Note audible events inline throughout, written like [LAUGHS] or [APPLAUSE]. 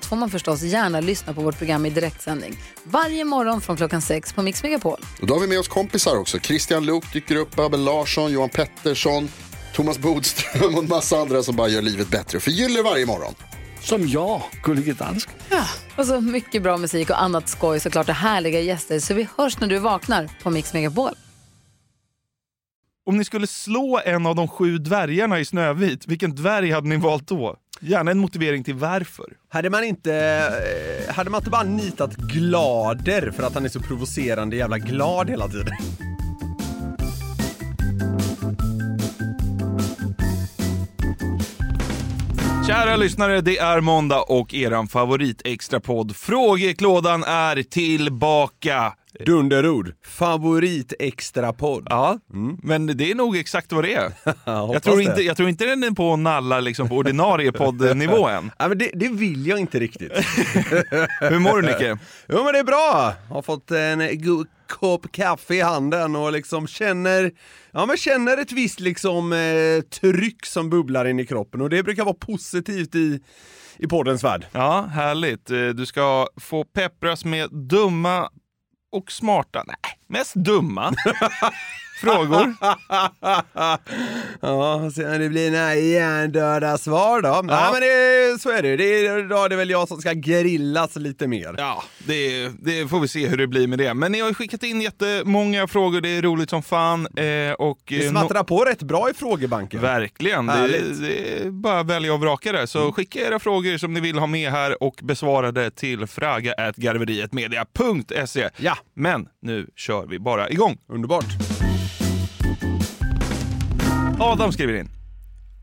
allt får man förstås gärna lyssna på vårt program i direktsändning. Varje morgon från klockan sex på Mix Megapol. Och då har vi med oss kompisar också. Christian Luuk dyker upp, Abel Larsson, Johan Pettersson, Thomas Bodström och en massa andra som bara gör livet bättre och förgyller varje morgon. Som jag, Gullige Dansken. Och så mycket bra musik och annat skoj såklart och härliga gäster. Så vi hörs när du vaknar på Mix Megapol. Om ni skulle slå en av de sju dvärgarna i Snövit, vilken dvärg hade ni valt då? Gärna en motivering till varför. Hade man inte, eh, hade man inte bara nitat Glader för att han är så provocerande jävla glad hela tiden? Kära lyssnare, det är måndag och eran favorit extrapodd Frågeklådan är tillbaka. Dunderord. Favorit extra podd. Ja, men det är nog exakt vad det är. [LAUGHS] hoppas Jag tror, inte, jag tror inte den är på och nallar liksom på ordinarie poddnivå [LAUGHS] än. Ja, men det, det vill jag inte riktigt. [LAUGHS] Hur mår du Nicke? Jo men det är bra! Har fått en god kopp kaffe i handen och liksom känner, ja men känner ett visst liksom eh, tryck som bubblar in i kroppen och det brukar vara positivt i, i poddens värld. Ja, härligt. Eh, Du ska få peppras med dumma och smarta, nej, mest dumma. [LAUGHS] frågor. [LAUGHS] ja, så det blir några hjärndöda svar då. Ja. Nej men det, så är det, det är, då är det väl jag som ska grillas lite mer. Ja, det, det får vi se hur det blir med det. Men ni har skickat in jättemånga frågor, det är roligt som fan. Eh, och, Det eh, smattrar på rätt bra i frågebanken. Verkligen, det, det är bara att välja och vraka där. Så skicka era frågor som ni vill ha med här och besvara det till fraga.garverietmedia.se. Ja. Men nu kör vi bara igång. Underbart. Adam skriver in.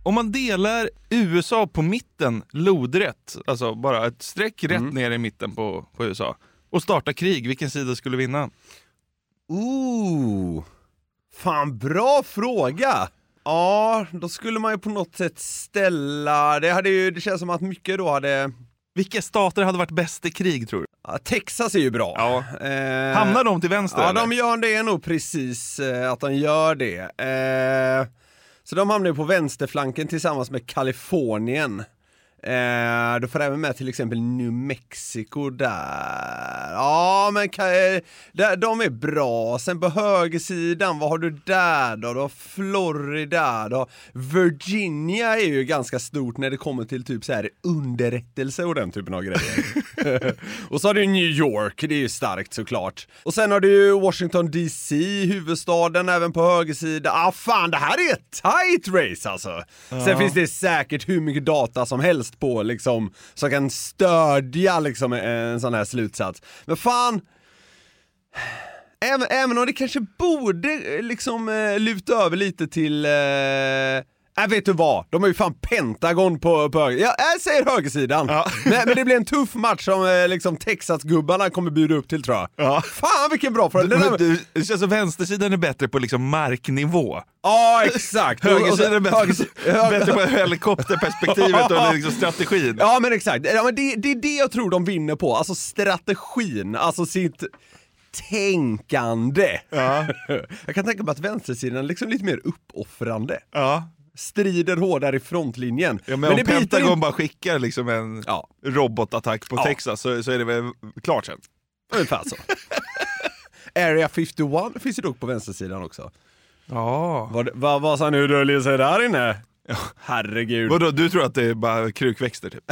Om man delar USA på mitten lodrätt, alltså bara ett streck rätt Mm. ner i mitten på, på USA, och startar krig, vilken sida skulle vinna? Ooh. Fan, bra fråga! Ja, då skulle man ju på något sätt ställa, det hade ju, det känns som att mycket då hade, Vilka stater hade varit bäst i krig tror du? ja, Texas är ju bra. Ja. Eh, Hamnar de till vänster Ja, eller? de gör det nog precis eh, att de gör det. Eh, så de hamnar ju på vänsterflanken tillsammans med Kalifornien. Eh, du får även med till exempel New Mexico där. Ja, men ka- eh, de är bra. Sen på högersidan, vad har du där då? Du har Florida, då. Virginia är ju ganska stort när det kommer till typ så här underrättelse och den typen av grejer. [LAUGHS] och så har du New York, det är ju starkt såklart. Och sen har du Washington DC, huvudstaden, även på högersidan. Ah fan, det här är ett tight race alltså! Sen finns det säkert hur mycket data som helst på liksom, som kan stödja liksom en sån här slutsats. Men fan, Även, även om det kanske borde eh, liksom eh, luta över lite till... Eh, äh, vet du vad? De har ju fan Pentagon på, på höger. Ja, jag säger högersidan. Men, [LAUGHS] men det blir en tuff match som eh, liksom Texas-gubbarna kommer bjuda upp till tror jag. Ja. Fan vilken bra fråga! Där- du, det känns som vänstersidan är bättre på liksom marknivå. Ja, exakt! [LAUGHS] Högersidan är bättre, höger- [LAUGHS] bättre på helikopterperspektivet och liksom strategin. Ja men exakt, ja, men det, det är det jag tror de vinner på, alltså strategin, alltså sitt tänkande. Jag kan tänka mig att vänstersidan är liksom lite mer uppoffrande. Ja. Strider hårdare i frontlinjen. Ja, men, om det biter Pentagon in- bara skickar liksom en Ja. robotattack på Ja. Texas så, så är det väl klart sen. Ungefär så. [LAUGHS] Area 51 finns ju dock på vänstersidan också. Ja. Vad, vad, vad sa nu döljer sig där inne? Herregud. Vadå, du tror att det är bara krukväxter typ? [LAUGHS]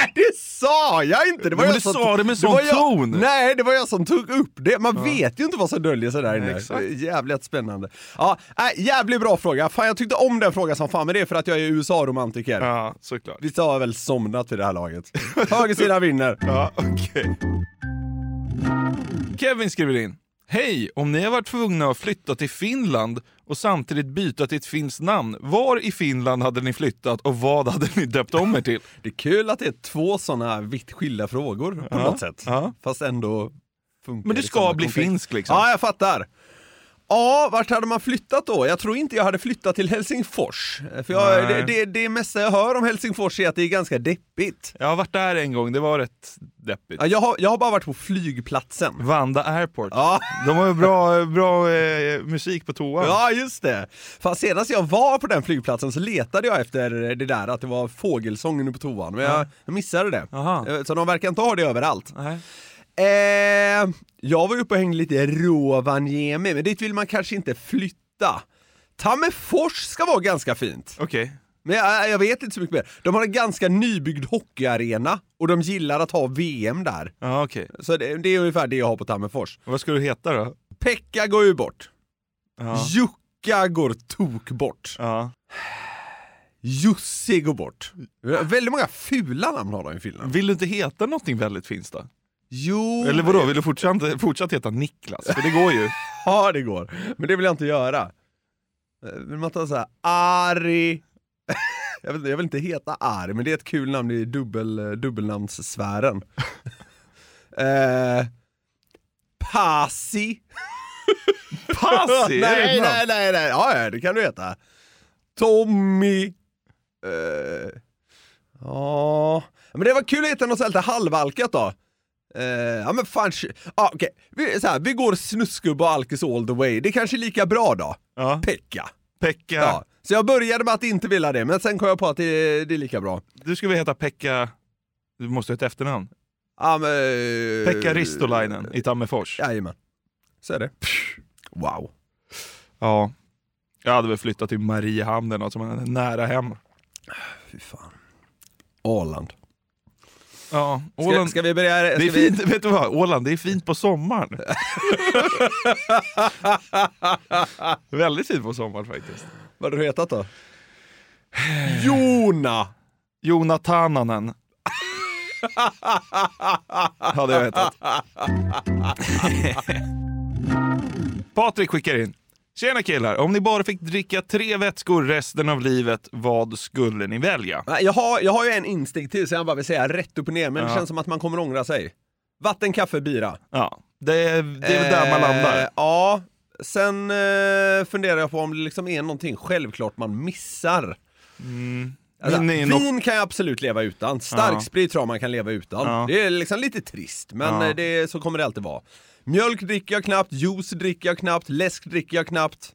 Nej, det sa jag inte! Det var Men jag du som sa det med sån jag, ton. Nej, det var jag som tog upp det. Man vet ju inte vad som döljer sig där inne. exakt. Det Jävligt spännande. Ja, äh, jävligt bra fråga. Fan, jag tyckte om den frågan som fan, men det är för att jag är USA-romantiker. Ja, såklart. Visst har väl somnat vid det här laget? Högersidan vinner. [LAUGHS] Ja, okej. Kevin skriver in. Hej! Om ni har varit tvungna att flytta till Finland och samtidigt byta till ett finskt namn, var i Finland hade ni flyttat och vad hade ni döpt om er till? [LAUGHS] Det är kul att det är två sådana vitt skilda frågor på Ja, något sätt. ja. Fast ändå funkar Men det i ska bli kontext. finsk liksom. Ja, jag fattar. Ja, vart hade man flyttat då? Jag tror inte jag hade flyttat till Helsingfors. För jag, det, det, det mesta jag hör om Helsingfors är att det är ganska deppigt. Jag har varit där en gång, det var rätt deppigt. Ja, jag, har, jag har bara varit på flygplatsen. Vanda Airport. Ja, De har ju bra, bra eh, musik på toan. ja just det. För senast jag var på den flygplatsen så letade jag efter det där att det var fågelsång på toan, men jag, jag missade det. Aha. Eh, Så de verkar inte ha det överallt. Nej. Eh, jag var uppe och hängde lite i Rovaniemi, men dit vill man kanske inte flytta. Tammerfors ska vara ganska fint, Okej. men jag, jag vet inte så mycket mer. De har en ganska nybyggd hockeyarena och de gillar att ha VM där. Ja, okej. Så det, det är ungefär det jag har på Tammerfors. Vad ska du heta då? Pekka går ju bort. Ja. Jukka går tok bort. ja. Jussi går bort. Väldigt många fula namn har de i Finland. Vill du inte heta någonting väldigt finskt då? Jo, Eller vadå, vill du fortsatt, fortsatt heta Niklas? För det går ju. [LAUGHS] Ja, det går. Men det vill jag inte göra. Eh, Vill man ta såhär, Ari... [LAUGHS] jag, inte, jag vill inte heta Ari, men det är ett kul namn i dubbel, eh, dubbelnamnssfären. [LAUGHS] eh, Pasi. Pasi? nej, nej, nej, nej, ja, det kan du heta. Tommy. Eh, ja, men det var kul att heta något sånt här lite halvalkat då. Eh, ja men fan, ja, okej. Vi, så här, vi går snuskgubb och alkis all the way. Det är kanske är lika bra då. Ja. Pekka. Pekka. Ja. Så jag började med att inte vilja det, men sen kom jag på att det, det är lika bra. Du skulle väl heta Pekka... Du måste ha ett efternamn. Ja, men, Pekka Ristolainen i Tammerfors. Jajamän. Så är det. Wow. Ja. Jag hade väl flyttat till Mariehamn eller något som är nära hem. Fy fan. Åland. Ja, Ska, Åland. ska vi börja? Ska det är vi... fint, vet du vad? Åland, det är fint på sommaren. [LAUGHS] Väldigt fint på sommaren faktiskt. Vad har du hetat då? Jona! Jonatananen. Hade jag hetat. [LAUGHS] Patrik skickar in. Tjena killar, om ni bara fick dricka tre vätskor resten av livet, vad skulle ni välja? Jag har, jag har ju en instinkt till så jag bara vill säga rätt upp och ner, men det Ja. känns som att man kommer ångra sig. Vatten, kaffe, bira. Ja, det är, det är väl där man Eh, landar. Ja, sen eh, funderar jag på om det liksom är någonting självklart man missar. Alltså, det är vin kan jag absolut leva utan, starksprit tror jag man kan leva utan. Ja. Det är liksom lite trist, men Ja. eh, det, så kommer det alltid vara. Mjölk dricker jag knappt, juice dricker jag knappt, läsk dricker jag knappt.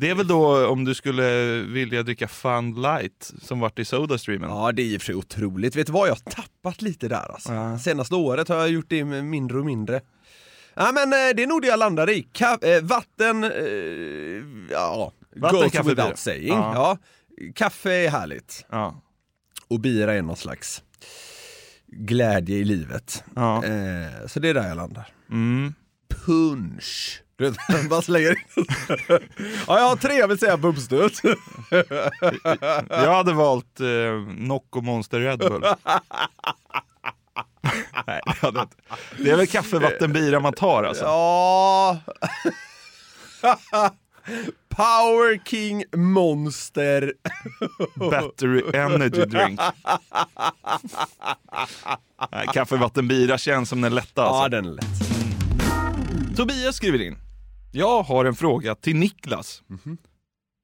Det är väl då om du skulle vilja dricka Fun Light som vart i Sodastreamen. Ja, det är och för sig otroligt. Vet du vad, jag har tappat lite där alltså. Ja. Senaste året har jag gjort det mindre och mindre. Ja men eh, det är nog det jag landar i. Ka- eh, vatten, eh, ja, Vatten, goes kaffe, without bira. saying. Ja. Ja. Kaffe är härligt. Ja. Och bira är någon slags glädje i livet. Ja. Eh, så det är där jag landar. Mm. Punch. Du vet, [LAUGHS] man bara slänger in. ja, jag har tre, jag vill säga bubbstöt. [LAUGHS] Jag hade valt eh, Nocco Monster Red Bull. [LAUGHS] Nej, det, hade inte. det är väl kaffe, vatten, bira man tar alltså. Ja. Power King Monster. [LAUGHS] Battery Energy Drink. Kaffe, vatten, bira känns som den lätta alltså. Ja, den är lätt. Tobias skriver in. Jag har en fråga till Niklas.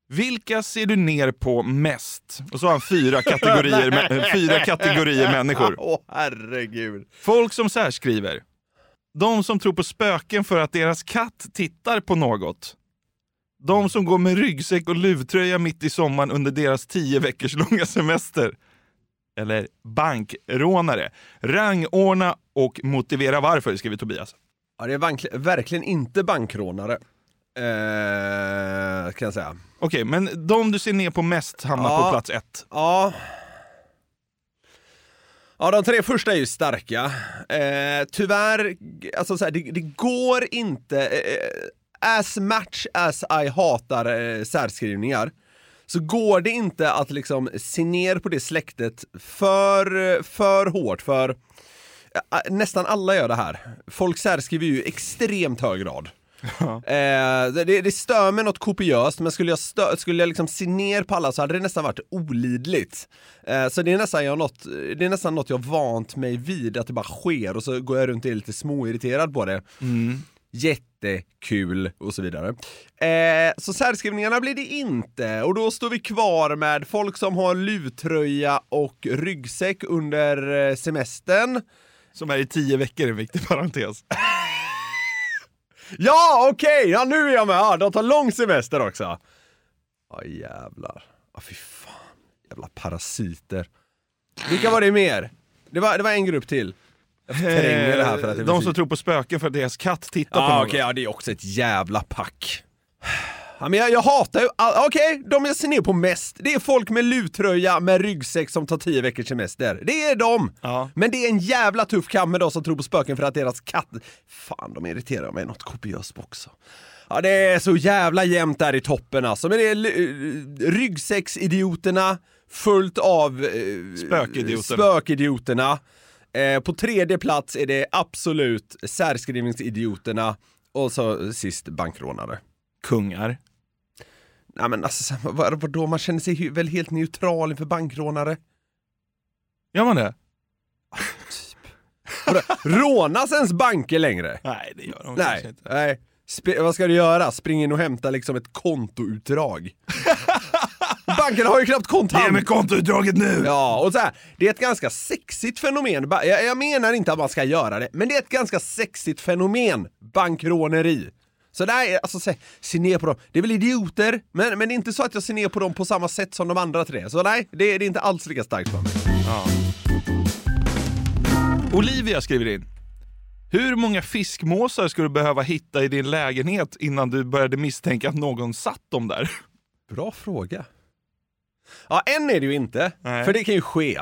Vilka ser du ner på mest? Och så har han fyra kategorier, mä- [LAUGHS] fyra kategorier människor. Åh herregud. Folk som särskriver. De som tror på spöken för att deras katt tittar på något. De som går med ryggsäck och luvtröja mitt i sommaren under deras tio veckors långa semester. Eller bankrånare. Rangordna och motivera varför, skriver Tobias. Ja, det är verkligen inte bankrånare. Eh, kan jag säga. Okej, men de du ser ner på mest hamnar Ja. på plats ett. Ja. Ja, de tre första är ju starka. Eh, tyvärr, alltså så här, det, det går inte, eh, as much as I hatar eh, särskrivningar, så går det inte att liksom se ner på det släktet för, för hårt, för ä, nästan alla gör det här. Folk särskriver ju i extremt hög grad. Eh, det, det stör mig något kopiöst, men skulle jag, stö, skulle jag liksom se ner på alla så hade det nästan varit olidligt. Eh, så det är, nästan jag något, det är nästan något jag vant mig vid, att det bara sker och så går jag runt och är lite småirriterad på det. Jättekul och så vidare. Eh, så särskrivningarna blir det inte och då står vi kvar med folk som har luvtröja och ryggsäck under eh, semestern. Som är i tio veckor, en viktig parentes. [LAUGHS] Ja, okej, ja nu är jag med. Ja, de tar lång semester också. Ja, jävlar. Ja, fy fan. Jävla parasiter. Vilka var det mer? Det var, det var en grupp till. Jag förtränger det här för att det Eh, De som tror på spöken för att deras katt tittar på Ja, något. okej, ja det är också ett jävla pack. Ja, men jag, jag hatar ju, all- okej, de jag ser ner på mest, det är folk med luvtröja med ryggsäck som tar tio veckors semester. Det är de! Ja. Men det är en jävla tuff kamp med de som tror på spöken för att deras katt... Fan, de irriterar mig något kopiöst också. Ja, det är så jävla jämnt där i toppen alltså. Men det är l- ryggsäcksidioterna, fullt av eh, Spökidioterna. spökidioterna. Eh, på tredje plats är det absolut särskrivningsidioterna och så sist bankrånare. Kungar. Nej men alltså, så- vad, vadå, man känner sig väl helt neutral inför bankrånare? Gör man det? [LAUGHS] Vadå, Rånas ens banker längre? Nej, det gör de kanske Nej, inte. nej. Sp- vad ska du göra? Spring in och hämta liksom ett kontoutdrag? [LAUGHS] Bankerna har ju knappt kontant. Ge mig kontoutdraget nu! Ja, och så här, det är ett ganska sexigt fenomen. Jag, jag menar inte att man ska göra det, men det är ett ganska sexigt fenomen. Bankråneri. Så där, alltså se, se ner på dem. Det är väl idioter, men, men det är inte så att jag ser ner på dem på samma sätt som de andra tre. Så nej, det, det är inte alls lika starkt för mig. Olivia skriver in. Hur många fiskmåsar skulle du behöva hitta i din lägenhet innan du började misstänka att någon satt dem där? Bra fråga. Ja, en är det ju inte, Nej. för det kan ju ske.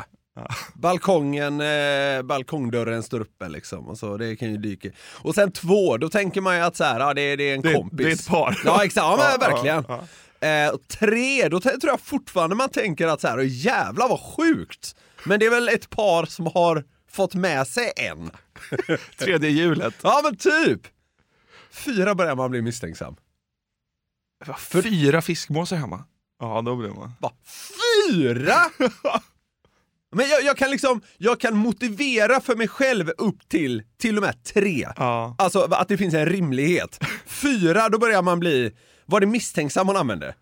Balkongen, eh, balkongdörren står öppen liksom, och så det kan ju dyka. Och sen två, då tänker man ju att så här, ja, det, är- det är en Det- kompis. det är ett par. Ja, exakt. Ja, men Ja, ja, verkligen. ja. Eh, tre, då tror jag fortfarande man tänker att så här, "Åh, jävlar vad sjukt. Men det är väl ett par som har fått med sig en. [LAUGHS] Tredje hjulet. Ja, men typ. Fyra börjar man bli misstänksam. Fyra fiskmåsar hemma. Ja, då blir man. Va? Fyra? [LAUGHS] Men jag, jag kan liksom, jag kan motivera för mig själv upp till till och med tre. Ja. Alltså att det finns en rimlighet. Fyra, då börjar man bli, var det misstänksam hon använde?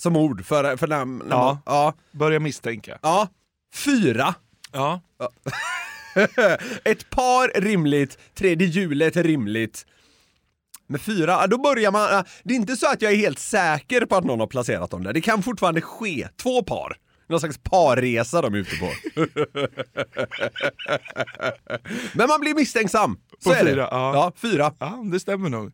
Som ord för, för när, när Ja. Man, ja. Börja misstänka. Ja. Fyra. Ja. [LAUGHS] Ett par rimligt, tredje hjulet rimligt. Med fyra, då börjar man, det är inte så att jag är helt säker på att någon har placerat dem där. Det kan fortfarande ske, två par. Någon slags parresa de är ute på. [LAUGHS] Men man blir misstänksam. Så På är det. fyra, ja. ja, fyra. Ja, det stämmer nog.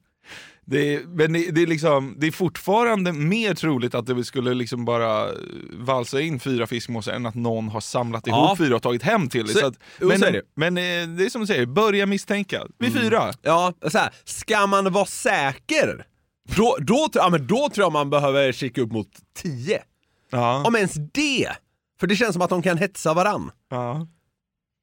Det är, men det, det, är liksom, det är fortfarande mer troligt att det skulle liksom bara valsa in fyra fiskmåsar än att någon har samlat ihop Ja. fyra och tagit hem till. Så- Så att, men, så det. men eh, det är som du säger, börja misstänka. Vid Mm. fyra. Ja, så här, ska man vara säker? Då, då, ja, men då tror jag man behöver kika upp mot tio. Ja. Om ens det! För det känns som att de kan hetsa varann. ja.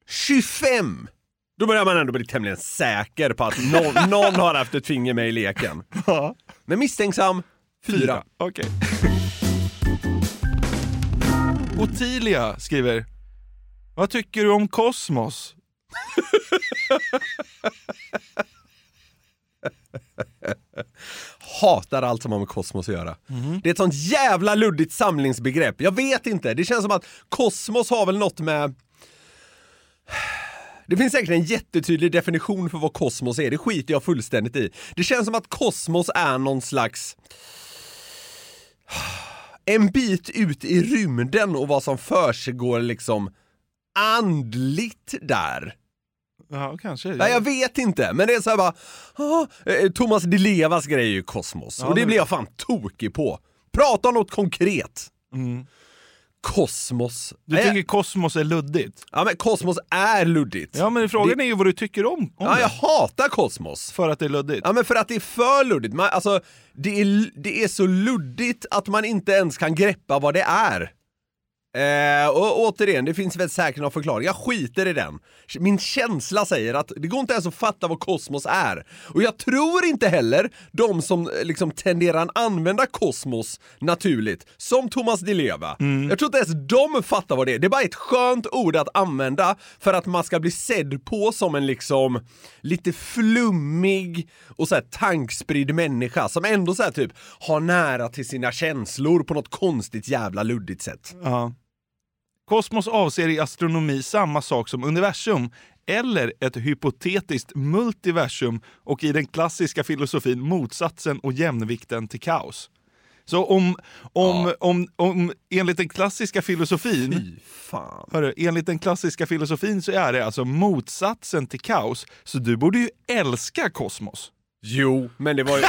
25! Då börjar man ändå bli tämligen säker på att någon, [LAUGHS] någon har haft ett finger med i leken. Ja. Men misstänksam, fyra. Okej. [LAUGHS] Ottilia skriver, vad tycker du om kosmos? [LAUGHS] Hatar allt som har med kosmos att göra. Det är ett sånt jävla luddigt samlingsbegrepp. Jag vet inte, det känns som att kosmos har väl något med... Det finns säkert en jättetydlig definition för vad kosmos är, det skiter jag fullständigt i. Det känns som att kosmos är någon slags... [SIGHS] En bit ut i rymden och vad som försiggår liksom andligt där. Ja, kanske. Nej, jag vet inte, men det är så här bara... ah, eh, Thomas Di Levas grej är ju kosmos, Ja, och det det- blir jag fan tokig på. Prata om något konkret. Mm. Kosmos. Du tycker kosmos är luddigt? Ja men kosmos är luddigt. Ja, men frågan Det- är ju vad du tycker om, om Ja, det. jag hatar kosmos. För att det är luddigt? Ja men för att det är för luddigt. Man, alltså, det är, det är så luddigt att man inte ens kan greppa vad det är. Eh, och återigen, det finns väl säkert någon förklaring. Jag skiter i den. Min känsla säger att det går inte ens att fatta vad kosmos är. Och jag tror inte heller de som eh, liksom tenderar att använda kosmos naturligt, som Thomas Di Leva. Jag tror inte ens de fattar vad det är. Det är bara ett skönt ord att använda för att man ska bli sedd på som en liksom lite flummig och så här tankspridd människa som ändå så här typ har nära till sina känslor på något konstigt jävla luddigt sätt. Ja. Kosmos avser i astronomi samma sak som universum eller ett hypotetiskt multiversum och i den klassiska filosofin motsatsen och jämvikten till kaos. Så om, om, om, om enligt den klassiska filosofin Fy fan. Hörru, enligt den klassiska filosofin så är det alltså motsatsen till kaos. Så du borde ju älska kosmos. Jo, men det var ju...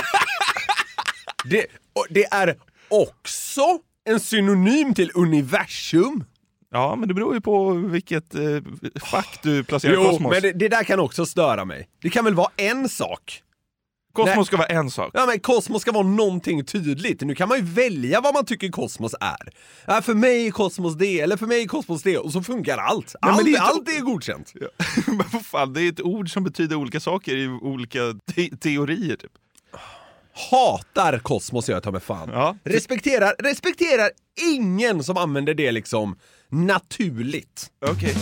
[LAUGHS] det, det är också en synonym till universum. Ja, men det beror ju på vilket eh, fack du placerar Jo, kosmos. men det, det där kan också störa mig. Det kan väl vara en sak? kosmos nej. ska vara en sak. Ja men kosmos ska vara någonting tydligt. Nu kan man ju välja vad man tycker kosmos är. Ja, för mig är kosmos det, eller för mig är kosmos det, och så funkar allt. men Allt, det är allt är godkänt. [LAUGHS] men vad fan, det är ett ord som betyder olika saker i olika te- teorier. Typ. Hatar kosmos gör jag ta mig fan. Ja. Respekterar, respekterar ingen som använder det liksom naturligt. Okej.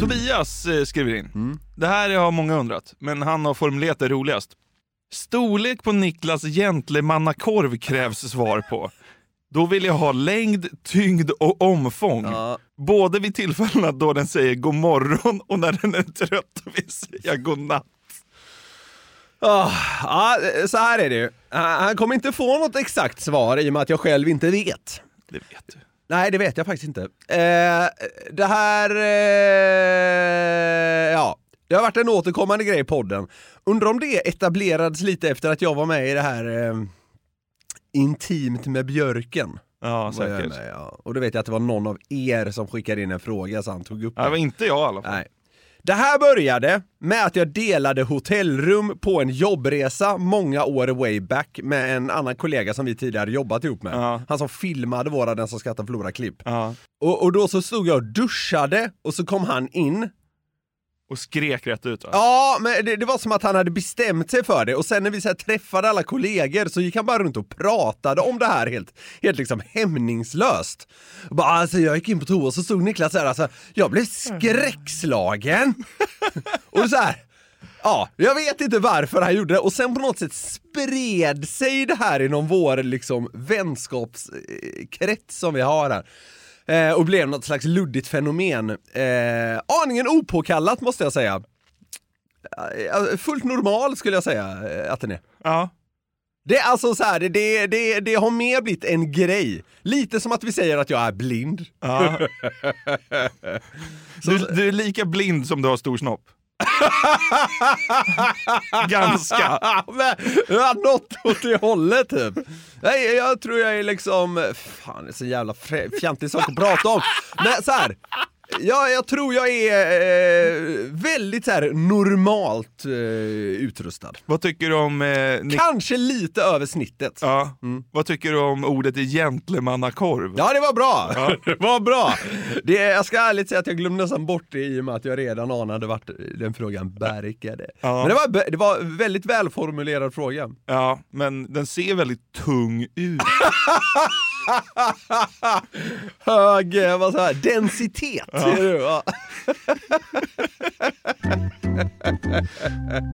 Tobias eh, skriver in. Det här har många undrat, men han har formulerat det roligast. Storlek på Niklas gentlemannakorv krävs svar på. Då vill jag ha längd, tyngd och omfång. Ja. Både vid tillfällena då den säger god morgon och när den är trött och vill säga god natt. Ah, ja, så här är det ju. Han kommer inte få något exakt svar i och med att jag själv inte vet. Det vet du. Nej, det vet jag faktiskt inte. Eh, det här... Eh, ja, det har varit en återkommande grej i podden. Undrar om det etablerades lite efter att jag var med i det här eh, Intimt med björken. Ja, säkert. med, ja. Och då vet jag att det var någon av er som skickade in en fråga så han tog upp Ja, det var inte jag i alla fall. Nej. Det här började med att jag delade hotellrum på en jobbresa många år way back med en annan kollega som vi tidigare jobbat ihop med. Ja. Han som filmade våra Den som skrattar förlorar klipp. Ja. Och, och då så stod jag och duschade och så kom han in. Och skrek rätt ut va? Ja, men det, det var som att han hade bestämt sig för det och sen när vi så här träffade alla kollegor så gick han bara runt och pratade om det här helt, helt liksom hämningslöst. Och Bara, alltså, jag gick in på toa och så stod Niklas där, alltså, jag blev skräckslagen. [LAUGHS] och så här, Ja, jag vet inte varför han gjorde det och sen på något sätt spred sig det här inom vår liksom vänskapskrets som vi har här. Eh, och blev något slags luddigt fenomen. Eh, aningen opåkallat måste jag säga. Eh, fullt normal skulle jag säga eh, att den är. Ja. Det är alltså så här, det, det, det, det har mer blivit en grej. Lite som att vi säger att jag är blind. ja. [LAUGHS] Du, du är lika blind som du har stor snopp. [LAUGHS] Ganska. [LAUGHS] Men, ja, något åt det hållet typ. Nej, jag tror jag är liksom, fan det är så jävla fjantig sak att prata om. Men så här. Ja, jag tror jag är eh, väldigt här normalt eh, utrustad. Vad tycker du om... Eh, Nick... Kanske lite över snittet. ja. Vad tycker du om ordet gentlemannakorv? Ja, det var bra! [LAUGHS] Det var bra! Det, jag ska ärligt säga att jag glömde nästan bort det i och med att jag redan anade vart den frågan barkade. Ja. Men det var, det var väldigt välformulerad fråga. Ja, men den ser väldigt tung ut. [LAUGHS] [LAUGHS] Hög, eh, vad säger jag, densitet. ser du, ja. [LAUGHS]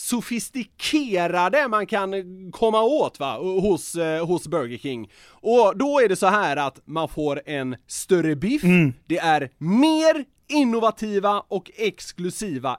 sofistikerade man kan komma åt va, hos, eh, hos Burger King. Och då är det så här att man får en större biff, det är mer innovativa och exklusiva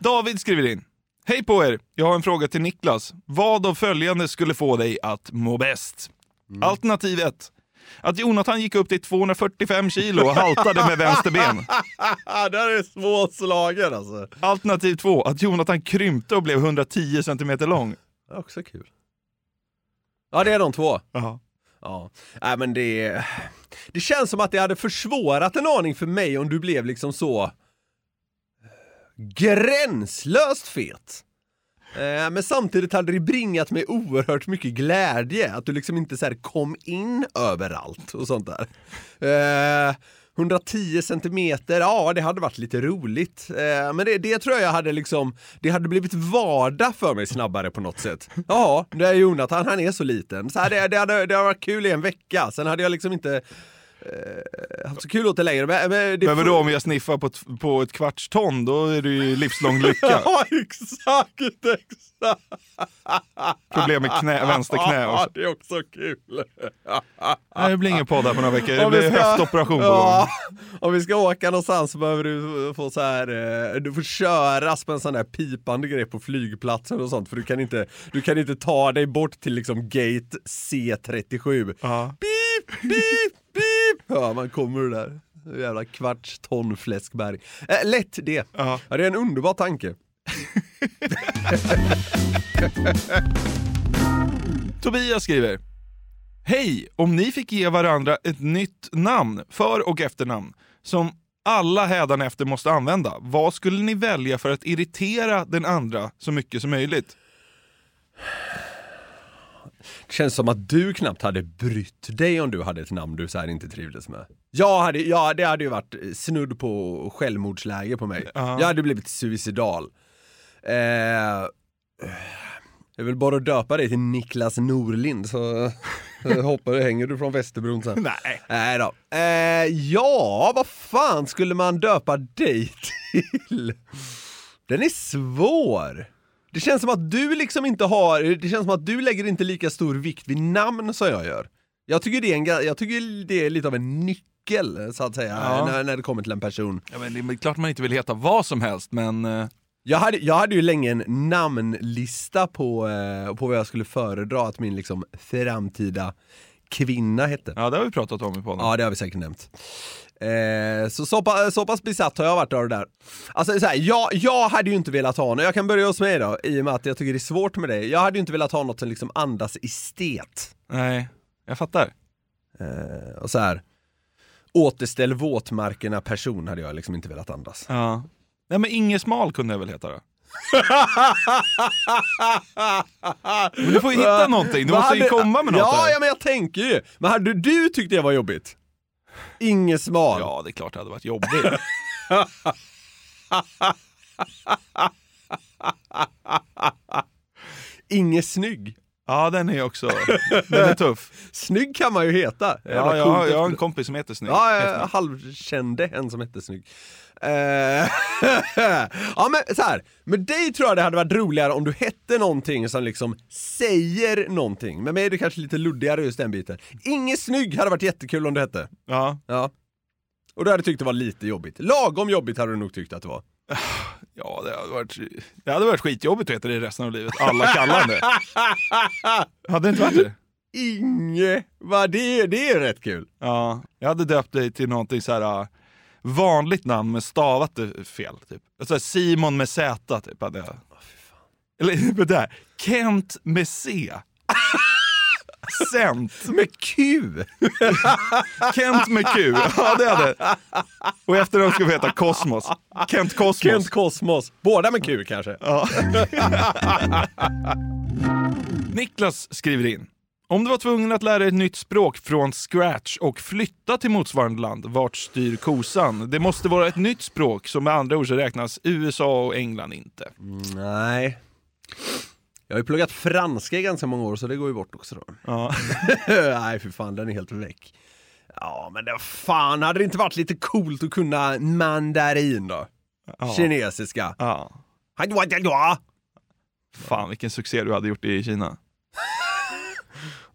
David skriver in. Hej på er! Jag har en fråga till Niklas. Vad av följande skulle få dig att må bäst? Alternativ 1. Att Jonathan gick upp till 245 kilo och haltade med vänster ben. [LAUGHS] Där är småslagen alltså. Alternativ 2. Att Jonathan krympte och blev 110 centimeter lång. Det är också kul. Ja, det är de två. Jaha. Ja, nej men det... Det känns som att det hade försvårat en aning för mig om du blev liksom så gränslöst fet. Eh, men samtidigt hade det bringat mig oerhört mycket glädje att du liksom inte så här kom in överallt och sånt där. Eh, 110 centimeter, ja det hade varit lite roligt. Eh, Men det, det tror jag hade liksom, det hade blivit vardag för mig snabbare på något sätt. Ja, det är Jonathan, han är så liten. Så här, det, det, hade, det hade varit kul i en vecka, sen hade jag liksom inte haft så kul åt det längre. Men, men det Men vadå om jag sniffar på ett, på ett kvarts ton, då är det ju livslång lycka. [LAUGHS] Ja, exakt, exakt! Problem med knä, vänster knä Ja, också. det är också kul. Nej, det blir ingen podd här på några veckor. Det blir ska- höftoperation på Ja, gång. om vi ska åka någonstans så behöver du få så här, eh, du får köras på en sån där pipande grej på flygplatsen och sånt för du kan inte, du kan inte ta dig bort till liksom gate C37. Ja. Pip, pip, pip! Ja, man kommer där. Jävla kvarts ton fläskberg. Eh, lätt det. Ja. Ja, det är en underbar tanke. [LAUGHS] Tobias skriver. Hej! Om ni fick ge varandra ett nytt namn, för och efternamn, som alla hädanefter måste använda, vad skulle ni välja för att irritera den andra så mycket som möjligt? Känns som att du knappt hade brytt dig om du hade ett namn du så här inte trivdes med. Jag hade, ja, det hade ju varit snudd på självmordsläge på mig. Ja. Jag hade blivit suicidal. Eh, är väl bara döpa dig till Niklas Norlind så [LAUGHS] hoppar du, hänger du från Västerbron sen. Nej. Nej då. Eh, ja, vad fan skulle man döpa dig [LAUGHS] till? Den är svår. Det känns som att du liksom inte har, det känns som att du lägger inte lika stor vikt vid namn som jag gör. Jag tycker det är, en, jag tycker det är lite av en nyckel, så att säga, Ja. när, när det kommer till en person. Ja, men det är klart man inte vill heta vad som helst, men... eh, Jag hade, jag hade ju länge en namnlista på, eh, på vad jag skulle föredra att min liksom framtida kvinna hette. Ja, det har vi pratat om i podden. Ja, det har vi säkert nämnt. Eh, så, så, pa- så pass besatt har jag varit av det där. Alltså så här, jag, jag hade ju inte velat ha, något- jag kan börja hos mig då, i och med att jag tycker det är svårt med det. Jag hade ju inte velat ha något som liksom andas estet. Nej, jag fattar. Eh, och så här. återställ våtmarkerna person hade jag liksom inte velat andas. Ja. Nej, men Inge Smal kunde jag väl heta då? [LAUGHS] Men du får ju hitta någonting, du Vad måste ju hade- komma med något Ja, här. ja men jag tänker ju. Men hade du tyckt det var jobbigt? Inget smal. Ja, det är klart det hade varit jobbigt. Inget snygg. Ja, den är också, den är tuff. Snygg kan man ju heta. Ja, jag, jag har en kompis som heter Snygg. Ja, jag halvkände en som hette Snygg. Eh, [LAUGHS] ja men så här. med dig tror jag det hade varit roligare om du hette någonting som liksom säger någonting. Med mig är det kanske lite luddigare just den biten. Inget snygg hade varit jättekul om du hette. Ja. Ja. Och du hade tyckt det var lite jobbigt. Lagom jobbigt hade du nog tyckt att det var. [SIGHS] Ja, det hade varit, det hade varit skitjobbigt att heta det resten av livet. Alla kallar det. [LAUGHS] Hade det inte varit det? Inge, vad det, det är rätt kul. Ja, jag hade döpt dig till någonting så här vanligt namn men stavat det fel. Typ. Så här, Simon med Z typ hade jag. Eller [LAUGHS] det där, Kent med C. [LAUGHS] Cent. Med Q. [LAUGHS] Kent med Q. Ja, det hade Och efteråt ska vi heta Kosmos. Kent Kosmos. Kent Kosmos. Båda med Q kanske. Ja. Niklas skriver in. Om du var tvungen att lära dig ett nytt språk från scratch och flytta till motsvarande land, vart styr kosan? Det måste vara ett nytt språk, som med andra ord så räknas USA och England inte. Nej. Jag har ju pluggat franska i ganska många år så det går ju bort också då. Ja. [LAUGHS] Nej för fan, den är helt väck. Ja men det fan, hade det inte varit lite coolt att kunna mandarin då? Ja. Kinesiska. Ja. Ja. Fan vilken succé du hade gjort i Kina.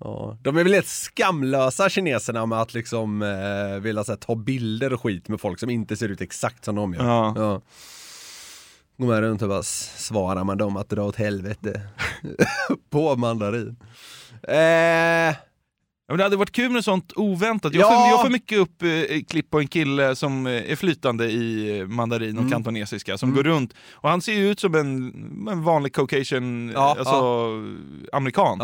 Ja, de är väl helt skamlösa kineserna med att liksom eh, vilja så här, ta bilder och skit med folk som inte ser ut exakt som de gör. Ja. Ja. Går man runt och bara svarar man dem att dra åt helvete. [LAUGHS] På mandarin. Eh, Ja, men det hade varit kul med sånt oväntat. Jag, Ja. får, jag får mycket upp eh, klipp på en kille som eh, är flytande i eh, mandarin och Mm. kantonesiska som går runt och han ser ju ut som en, en vanlig caucasian, Ja, eh, alltså amerikan.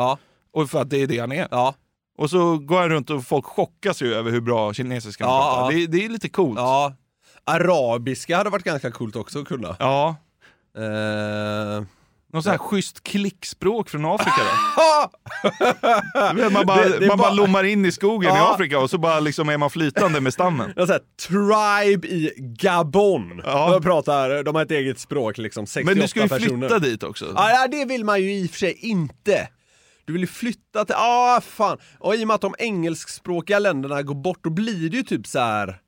Och för att det är det han är. ja, Och så går han runt och folk chockas ju över hur bra kinesiska han Ja, pratar. Det, det är lite coolt. ja. Arabiska hade varit ganska coolt också att kunna. Ja. Eh, Något sånt här schysst klickspråk från Afrika då? Man bara, Det- det man bara bara- lommar in i skogen i Ja. Afrika och så bara liksom är man flytande med stammen. någon sån här tribe i Gabon. Ja. De pratar, de har ett eget språk liksom, 68 Men du ska ju personer. flytta dit också. Ja, det vill man ju i och för sig inte. Du vill ju flytta till, ah fan. Och i och med att de engelskspråkiga länderna går bort, då blir det ju typ så här.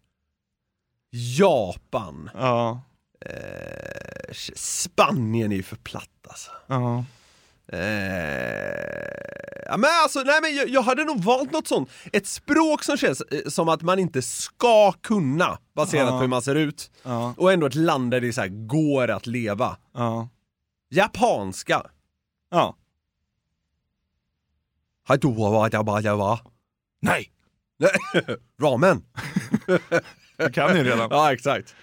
Japan. Ja. Eh, Spanien är ju för platt alltså. ja. Eh, ja, men alltså, nej men jag, jag hade nog valt något sånt. Ett språk som känns eh, som att man inte ska kunna, baserat Ja. på hur man ser ut. Ja. Och ändå ett land där det så här, går att leva. Ja. Japanska. ja. Haidowawadabajawa. Nej! [LAUGHS] Ramen. Du kan ju redan. [LAUGHS] Ja, exakt.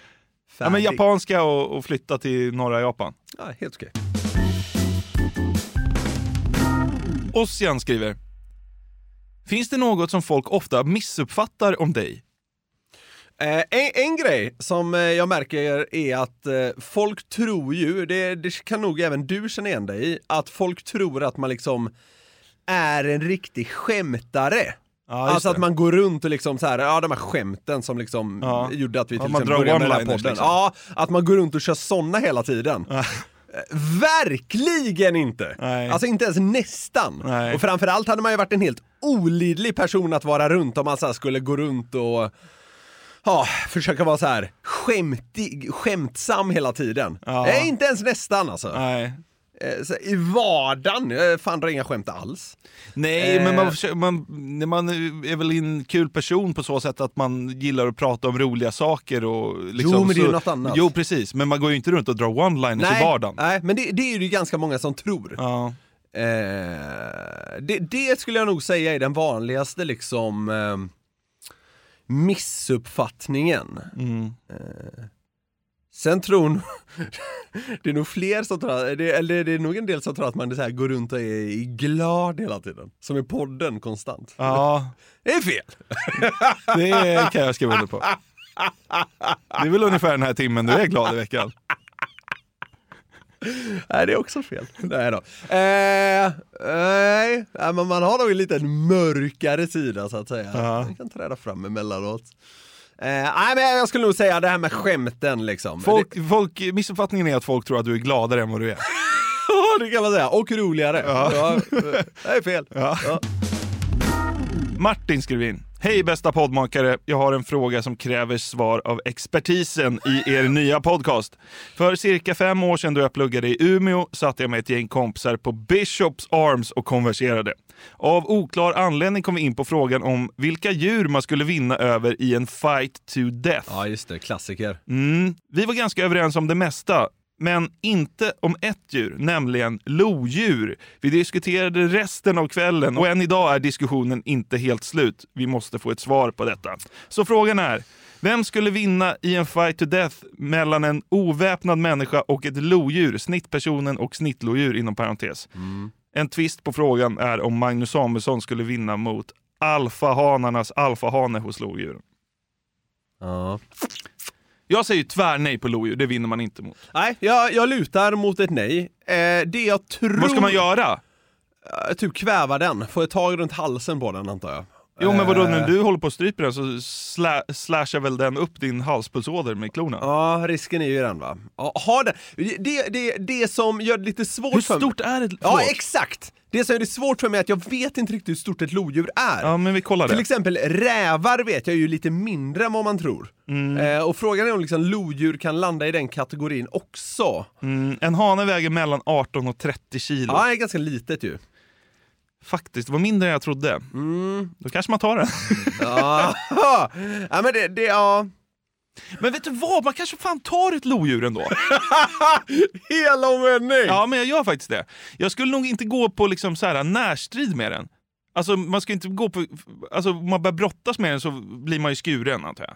Ja, men japanska och, och flytta till norra Japan. Ja, helt okej. Ossian skriver. Finns det något som folk ofta missuppfattar om dig? Eh, en, en grej som eh, jag märker är att eh, folk tror ju, det, det kan nog även du känna igen dig i, att folk tror att man liksom är en riktig skämtare. Ja, alltså att det. man går runt och liksom så här, ja de här skämten som liksom Ja. gjorde att vi Ja, till man exempel började med den här podden. liksom. Ja, att man går runt och kör såna hela tiden. Ja. Verkligen inte! Nej. Alltså inte ens nästan. Nej. Och framförallt hade man ju varit en helt olidlig person att vara runt om man så skulle gå runt och ja, försöka vara så här skämtig, skämtsam hela tiden. Ja. Nej, inte ens nästan alltså. Nej. Eh, I vardagen, eh, fan drar inga skämt alls. Nej, Eh. men man, försöker- man, man är väl en kul person på så sätt att man gillar att prata om roliga saker och liksom, Jo, men det är ju något annat. Jo, precis. Men man går ju inte runt och drar one-liners i vardagen. nej, men det, det är ju ganska många som tror. Ja. Eh, det, det skulle jag nog säga är den vanligaste liksom eh, missuppfattningen. Mm. Eh, sen tror nog, [LAUGHS] det är nog fler som tror, eller det är nog en del som tror att man så här, går runt och är glad hela tiden. Som i podden konstant. ja, [LAUGHS] Det är fel! [LAUGHS] det kan jag skriva under på. Det är väl ungefär den här timmen du är glad i veckan. Nej, det är också fel. Nej då. Eh, nej, men man har nog en liten mörkare sida så att säga. Man kan träda fram emellanåt. Eh, nej, men jag skulle nog säga det här med skämten liksom. Folk, folk, missuppfattningen är att folk tror att du är gladare än vad du är. [LAUGHS] Det, det kan man säga. Och roligare. Ja. Ja. det är fel. Ja. Ja. Martin skriver in. Hej bästa poddmakare! Jag har en fråga som kräver svar av expertisen i er nya podcast. För cirka fem år sedan då jag pluggade i Umeå satt jag med ett gäng kompisar på Bishops Arms och konverserade. Av oklar anledning kom vi in på frågan om vilka djur man skulle vinna över i en fight to death. Ja just det, klassiker. Mm. Vi var ganska överens om det mesta, men inte om ett djur, nämligen lodjur. Vi diskuterade resten av kvällen och än idag är diskussionen inte helt slut. Vi måste få ett svar på detta. Så frågan är, vem skulle vinna i en fight to death mellan en oväpnad människa och ett lodjur? Snittpersonen och snittlodjur inom parentes. En twist på frågan är om Magnus Samuelsson skulle vinna mot alfahanarnas alfahane hos lodjuren. Ja. Jag säger tvärnej på lodjur, det vinner man inte mot. Nej, jag, jag lutar mot ett nej. Eh, det jag tror... Vad ska man göra? Eh, typ kväva den, få ett tag runt halsen på den antar jag. Jo men vadå, Eh, när du håller på att strypa den så sla, slashar väl den upp din halspulsåder med klorna? Ja, risken är ju den va. Ja, ha den. Det, det, det som gör det lite svårt Hur för mig... stort är ett... Ja, förlåt. exakt! Det som gör det svårt för mig är att jag vet inte riktigt hur stort ett lodjur är. Ja men vi kollar Till det. exempel rävar vet jag ju lite mindre än vad man tror. Mm. Eh, och frågan är om liksom lodjur kan landa i den kategorin också. Mm, en hane väger mellan 18 och 30 kilo. Ja, det är ganska litet ju. Faktiskt, det var mindre än jag trodde. Mm. Då kanske man tar den. [LAUGHS] Ja, ja men det, det, ja. Men vet du vad, man kanske fan tar ett lodjur ändå. [LAUGHS] Hela omvändning! Ja men jag gör faktiskt det. Jag skulle nog inte gå på liksom så här närstrid med den. Alltså man ska inte gå på, alltså om man börjar brottas med den så blir man ju skuren antar jag.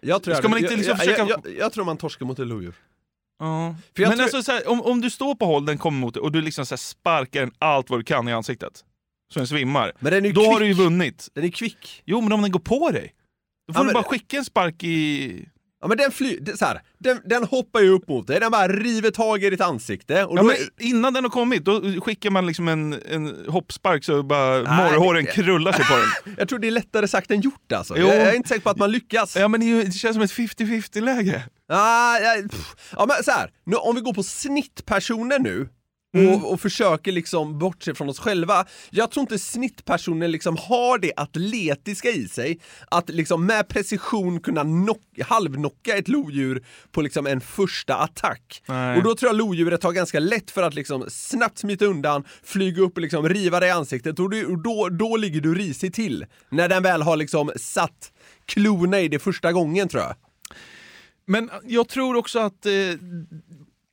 Jag tror, Ska man inte liksom jag, försöka- jag, jag, jag tror man torskar mot ett lodjur. Ja. Men tror- alltså så här, om, om du står på håll, den kommer mot dig och du liksom så sparkar den allt vad du kan i ansiktet. Så den svimmar. Men den är ju Då kvick. har du ju vunnit. Den är kvick. Jo men om den går på dig. Då får Ja, du men- bara skicka en spark i... Ja men den fly, det- så här, den, den hoppar ju upp mot dig, den bara river tag i ditt ansikte. Och Ja, är, innan den har kommit, då skickar man liksom en, en hoppspark så bara Nej, morrhåren det- krullar sig på den. [LAUGHS] jag tror det är lättare sagt än gjort alltså. Jo. Jag, jag är inte säker på att man lyckas. Ja men det, är ju- det känns som ett 50-50 läge. Ah, ja, ja men så här, nu, om vi går på snittpersoner nu Mm. och, och försöker liksom bortse från oss själva. Jag tror inte snittpersoner liksom har det atletiska i sig att liksom med precision kunna knock, halvnocka ett lodjur på liksom en första attack. Nej. Och då tror jag lodjuret har ganska lätt för att liksom snabbt smita undan, flyga upp och liksom riva dig i ansiktet och, du, och då, då ligger du risigt till. När den väl har liksom satt klorna i det första gången tror jag. Men jag tror också att eh,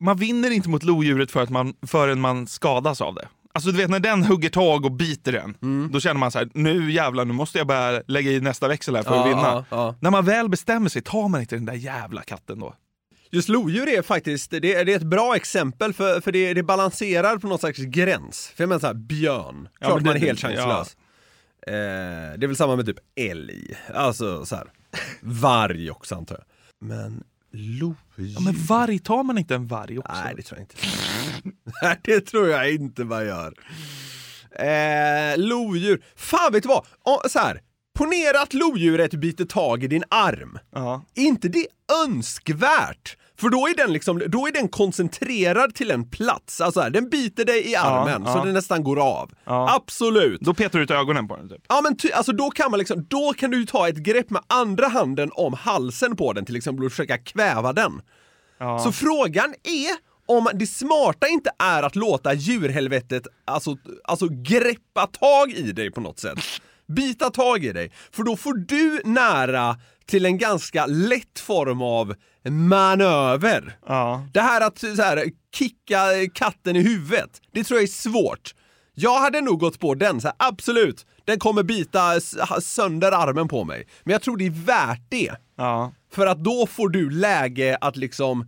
man vinner inte mot lodjuret för att man, förrän man skadas av det. Alltså du vet när den hugger tag och biter den, Mm. då känner man så här: nu jävlar nu måste jag börja lägga i nästa växel här för att Ja, vinna. ja, ja. När man väl bestämmer sig tar man inte den där jävla katten då. Just lodjur är faktiskt, det är, det är ett bra exempel för, för det, det balanserar på någon slags gräns. För jag menar såhär, björn, klart men man är det- helt chanslös. Eh, det är väl samma med typ älg, alltså så här. varg också antar jag. Men lodjur? Ja, men varg, tar man inte en varg också? Nej det tror jag inte. [LAUGHS] Nej det tror jag inte man gör. Eh, lodjur, fan vet du vad? Oh, så här. Ponera att lodjuret biter tag i din arm. Ja. Är inte det önskvärt? För då är den liksom, då är den koncentrerad till en plats. Alltså här, den biter dig i armen ja. så den nästan går av. Ja. Absolut. Då petar du ut ögonen på den typ. Ja men ty, alltså då kan man liksom, då kan du ta ett grepp med andra handen om halsen på den till exempel och försöka kväva den. Ja. Så frågan är om det smarta inte är att låta djurhelvetet alltså, alltså greppa tag i dig på något sätt. Bita tag i dig. För då får du nära till en ganska lätt form av manöver. Ja. Det här att så här, kicka katten i huvudet, det tror jag är svårt. Jag hade nog gått på den, så här, absolut, den kommer bita sönder armen på mig. Men jag tror det är värt det. Ja. För att då får du läge att liksom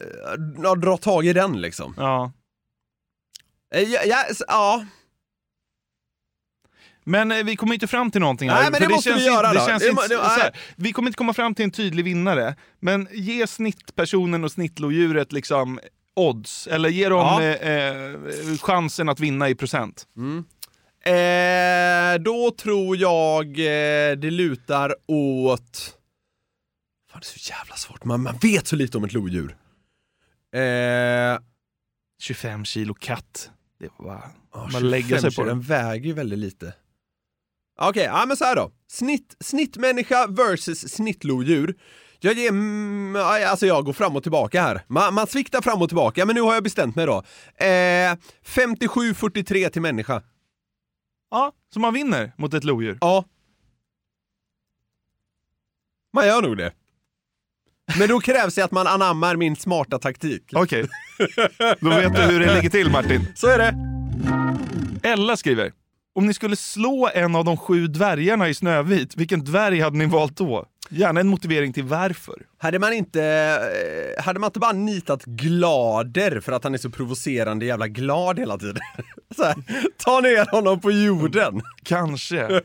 eh, ja, dra tag i den liksom. Ja. Eh, Ja, ja, s- ja. Men eh, vi kommer inte fram till någonting här. Nej, men för det måste vi göra inte, då. det känns Det inte, det- här. Vi kommer inte komma fram till en tydlig vinnare, men ge snittpersonen och snittlodjuret liksom odds, eller ge dem Ja. eh, eh, chansen att vinna i procent. Eh, då tror jag eh, det lutar åt... Fan, det är så jävla svårt. Man, man vet så lite om ett lodjur. Eh, 25 kilo katt. Det var man lägger sig 25 på den. Den väger ju väldigt lite. Okej, ja men så här då. Snitt, snittmänniska versus snittlodjur. Jag ger, mm, alltså jag går fram och tillbaka här. Man, man sviktar fram och tillbaka, men nu har jag bestämt mig då. Eh, 57-43 till människa. Ja, så man vinner mot ett lodjur. Ja. Man gör nog det. Men då krävs det att man anammar min smarta taktik. Okej. Då vet du hur det ligger till Martin. Så är det. Ella skriver. Om ni skulle slå en av de sju dvärgarna i Snövit, vilken dvärg hade ni valt då? Gärna en motivering till varför. Hade man inte, eh, hade man inte bara nitat Glader för att han är så provocerande jävla glad hela tiden? [LAUGHS] Här, ta ner honom på jorden. Kanske.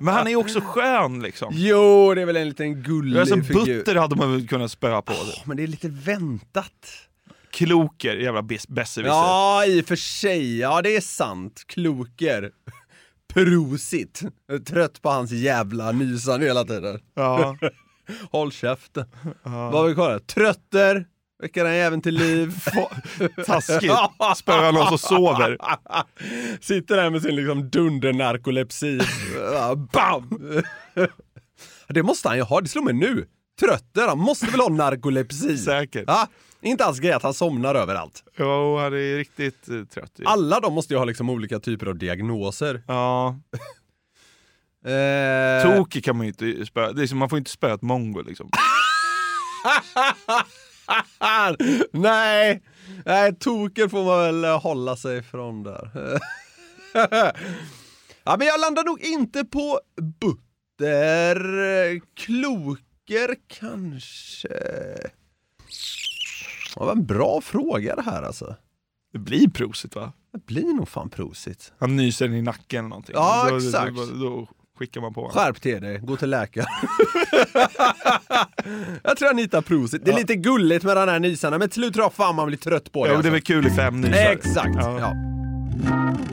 Men han är ju också skön liksom. Jo, det är väl en liten gullig Alltså, figur. Butter hade man väl kunnat spöa på. Men det är lite väntat. Kloker, jävla bes- besserwisser. Ja, i och för sig. Ja, det är sant. Kloker. Prosit. Trött på hans jävla nysande hela tiden. Ja. [LAUGHS] Håll käften. Vad har vi kvar? här? Trötter. Väcka den jäveln till liv. [LAUGHS] Taskigt. Spöa någon som sover. [LAUGHS] Sitter där med sin liksom dundernarkolepsi. Ja, Bam! Det måste han ju ha, det slår mig nu. Trötter, han måste väl ha narkolepsi? Säkert. Ja, inte alls grej att han somnar överallt. Jo, han är riktigt eh, trött ju. Alla de måste ju ha liksom olika typer av diagnoser. Ja. [LAUGHS] Eh, Tokig kan man ju inte spöa. Det är som, man får inte spöa ett mongo liksom. [LAUGHS] Nej, nej, toker får man väl eh, hålla sig från där. [LAUGHS] ja, men jag landar nog inte på butter. Kloker kanske. Det var en bra fråga det här alltså. Det blir prosit va? Det blir nog fan prosit. Han nyser i nacken eller någonting. Ja, då, exakt. Då, då, skickar man på honom. Skärp till dig, gå till läkare. [LAUGHS] jag tror jag nitar prosit. Det är lite gulligt med den här nysarna, men till slut tror jag fan man blir trött på det. Ja, det är alltså. väl kul i fem nysar. Exakt. Ja. Ja.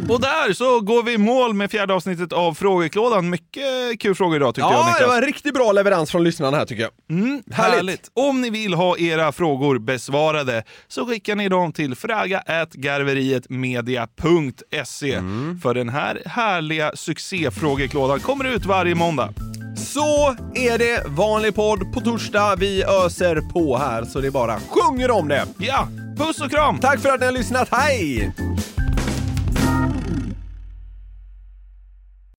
Och där så går vi i mål med fjärde avsnittet av Frågeklådan. Mycket kul frågor idag tyckte jag Ja, Niklas. det var en riktigt bra leverans från lyssnarna här tycker jag. Mm, Härligt. härligt. Om ni vill ha era frågor besvarade så skickar ni dem till fraga.garverietmedia.se. Mm. För den här härliga succéfrågeklådan kommer ut varje måndag. Så är det, vanlig podd på torsdag. Vi öser på här så det bara sjunger om det. Ja, puss och kram! Tack för att ni har lyssnat, hej!